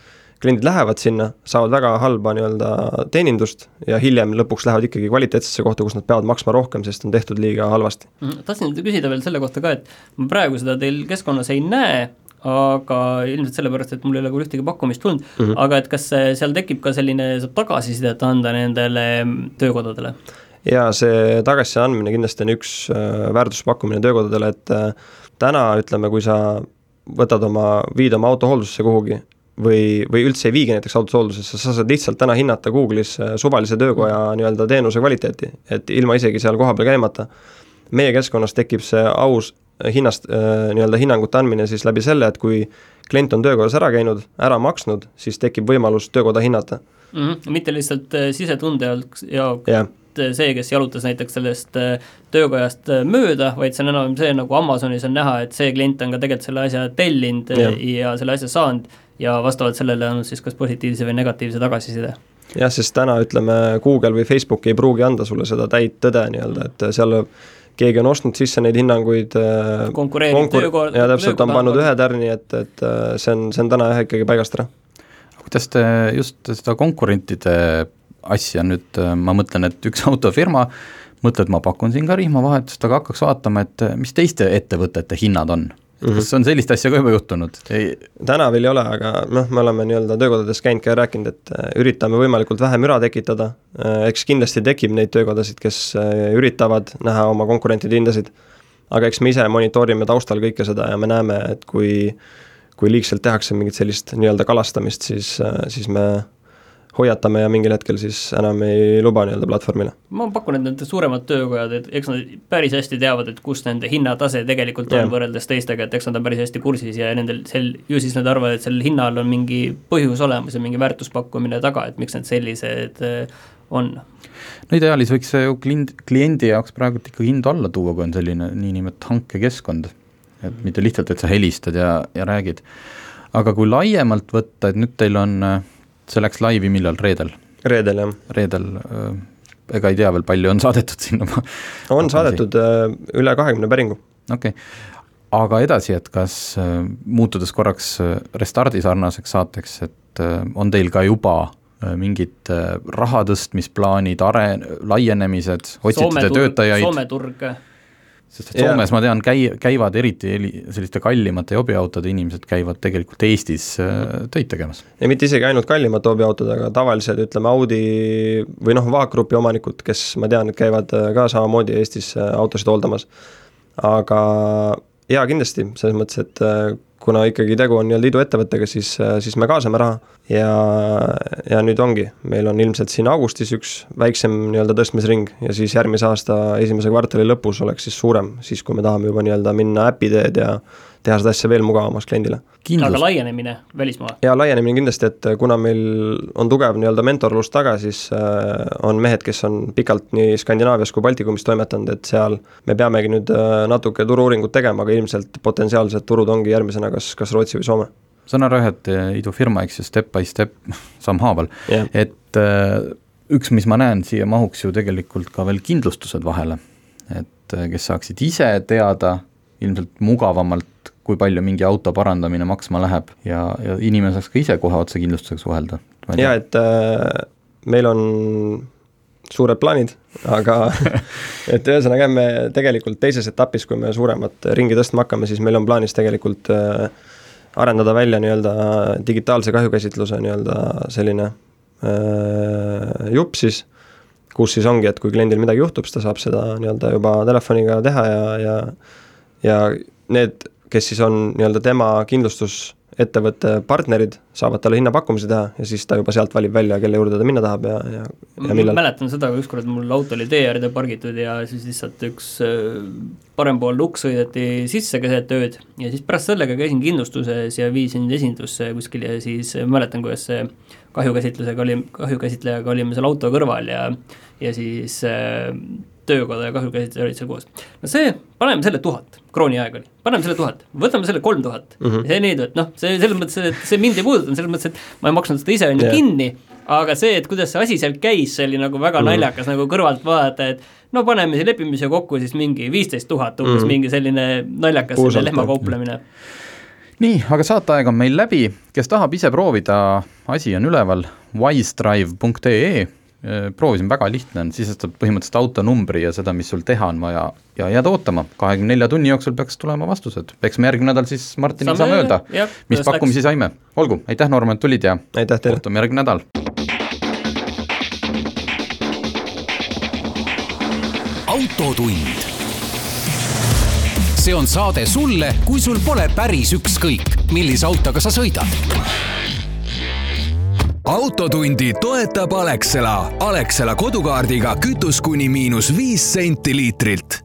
kliendid lähevad sinna, saavad väga halba nii-öelda teenindust ja hiljem lõpuks lähevad ikkagi kvaliteetsesse kohta, kus nad peavad maksma rohkem, sest on tehtud liiga halvasti. Mhm. tahtsin küsida veel selle kohta ka, et ma praegu seda teil keskkonnas ei näe, aga ilmselt sellepärast, et mul ei ole küll ühtegi pakkumist tulnud mm, -hmm. aga et kas seal tekib ka selline, saab tagasisidet anda nendele töökodadele? jaa, see tagasiside andmine kindlasti on üks äh, väärtuspakkumine töökodadele, et äh, täna ütleme, kui sa võtad oma, viid oma auto hooldusse kuhugi või, või üldse ei viigi näiteks autot hooldusesse, sa saad lihtsalt täna hinnata Google'is äh, suvalise töökoja nii-öelda teenuse kvaliteeti, et ilma isegi seal kohapeal käimata. meie keskkonnas tekib see aus hinnast äh, nii-öelda hinnangute andmine siis läbi selle, et kui klient on töökojas ära käinud, ära maksnud, siis tekib võimalus töökoda hinnata mm. -hmm. mitte lihtsalt äh, sisetunde jaoks, jaoks yeah see, kes jalutas näiteks sellest töökojast mööda, vaid see on enam see, nagu Amazonis on näha, et see klient on ka tegelikult selle asja tellinud ja, ja selle asja saanud ja vastavalt sellele on siis kas positiivse või negatiivse tagasiside. Jah, sest täna ütleme, Google või Facebook ei pruugi anda sulle seda täit tõde nii-öelda, et seal keegi on ostnud sisse neid hinnanguid konkureeriv konkur töökohal ja täpselt, on pannud ühe tärni, et, et äh, see on, see on täna jah ikkagi paigast ära. kuidas te just seda konkurentide asja nüüd, äh, ma mõtlen, et üks [LAUGHS] autofirma mõtled, ma pakun siin ka rihmavahetust, aga hakkaks vaatama, et äh, mis teiste ettevõtete hinnad on Mm -hmm. kas on sellist asja ka juba juhtunud? täna veel ei ole, aga noh, me oleme nii-öelda töökodades käinud ka ja rääkinud, et äh, üritame võimalikult vähe müra tekitada, äh, eks kindlasti tekib neid töökodasid, kes äh, üritavad näha oma konkurentide hindasid, aga eks me ise monitoorime taustal kõike seda ja me näeme, et kui kui liigselt tehakse mingit sellist nii-öelda kalastamist, siis, siis me hoiatame ja mingil hetkel siis enam ei luba nii-öelda platvormile. ma pakun, et need suuremad töökojad, et eks nad päris hästi teavad, et kus nende hinnatase tegelikult on yeah. võrreldes teistega, et eks nad on päris hästi kursis ja nendel sel, ju siis nad arvavad, et sellel hinnal on mingi põhjus olemas ja mingi väärtuspakkumine taga, et miks need sellised äh, on. no ideaalis võiks see ju klient, kliendi jaoks praegult ikka hindu alla tuua, kui on selline niinimetatud hankekeskkond. et mitte lihtsalt, et sa helistad ja, ja räägid. aga kui laiemalt võtta, et nüüd teil on äh, see läks laivi millal, reedel? reedel, jah. reedel, ega ei tea veel, palju on saadetud [LAUGHS] sinna on saadetud üle kahekümne päringu. okei okay., aga edasi, et kas muutudes korraks Restardi sarnaseks saateks, et on teil ka juba mingid raha tõstmisplaanid, are-, laienemised, otsite te töötajaid? Soome turg sest et Soomes ma tean, käi-, käivad eriti selliste kallimate jobiautode inimesed käivad tegelikult Eestis äh, töid tegemas. ja mitte isegi ainult kallimate hobiautod, aga tavalised, ütleme Audi või noh, vaakgrupi omanikud, kes ma tean, et käivad äh, ka samamoodi Eestis äh, autosid hooldamas. aga jaa, kindlasti, selles mõttes, et kuna ikkagi tegu on nii-öelda iduettevõttega, siis, siis me kaasame raha. Ja, ja nüüd ongi, meil on ilmselt siin augustis üks väiksem nii-öelda tõstmisring ja siis järgmise aasta esimese kvartali lõpus oleks siis suurem, siis kui me tahame juba nii-öelda minna äpi teed ja teha seda asja veel mugavamaks kliendile. aga laienemine välismaale? jaa, laienemine kindlasti, et kuna meil on tugev nii-öelda mentorlus taga, siis äh, on mehed, kes on pikalt nii Skandinaavias kui Baltikumis toimetanud, et seal me peamegi nüüd äh, natuke turu-uuringut tegema, aga ilmselt potentsiaalsed turud ongi järgmisena kas, kas Rootsi või Soome saan aru jah, et idufirma, eks ju, step by step, sammhaaval yeah., et äh, üks, mis ma näen, siia mahuks ju tegelikult ka veel kindlustused vahele. et äh, kes saaksid ise teada ilmselt mugavamalt, kui palju mingi auto parandamine maksma läheb ja, ja inimene saaks ka ise kohe otsekindlustusega suhelda. jaa, et äh, meil on suured plaanid, aga [LAUGHS] et ühesõnaga, me tegelikult teises etapis, kui me suuremat ringi tõstma hakkame, siis meil on plaanis tegelikult äh, arendada välja nii-öelda digitaalse kahjukäsitluse nii-öelda selline äh, jupp siis, kus siis ongi, et kui kliendil midagi juhtub, siis ta saab seda nii-öelda juba telefoniga teha ja, ja ja need, kes siis on nii-öelda tema kindlustus ettevõtte partnerid saavad talle hinnapakkumise teha ja siis ta juba sealt valib välja, kelle juurde ta minna tahab ja, ja, ja millal. mäletan seda, kui ükskord mul auto oli tee äärde pargitud ja siis lihtsalt üks äh, parempoolne uks sõideti sisse keset ööd ja siis pärast sellega käisin kindlustuses ja viisin esindusse kuskil ja siis mäletan, kuidas see kahjukäsitlusega oli, kahjukäsitlejaga olime seal auto kõrval ja ja siis äh, töökoda ja kahjukäsitleja olid seal koos. no see, paneme selle tuhat, krooni aeg oli, paneme selle tuhat, võtame selle kolm tuhat mm -hmm. see nii, et noh, see selles mõttes, et see mind ei puudutanud, selles mõttes, et ma ei maksnud seda ise on ju yeah. kinni, aga see, et kuidas see asi seal käis, see oli nagu väga mm -hmm. naljakas nagu kõrvalt vaadata, et no paneme siis, lepime siia kokku siis mingi viisteist tuhat umbes mm, -hmm. mingi selline naljakas lehmakauplemine nii, aga saateaeg on meil läbi, kes tahab ise proovida, asi on üleval, wisedrive.ee proovisin, väga lihtne on, sisestad põhimõtteliselt autonumbri ja seda, mis sul teha on vaja ja jääd ootama, kahekümne nelja tunni jooksul peaks tulema vastused, eks me järgmine nädal siis Martiniga saame, saame öelda, mis pakkumisi saime. olgu, aitäh, Norman, et tulid ja aitäh teile! kohtume järgmine nädal! autotund. see on saade sulle, kui sul pole päris ükskõik, millise autoga sa sõidad autotundi toetab Alexela. Alexela kodukaardiga kütus kuni miinus viis senti liitrilt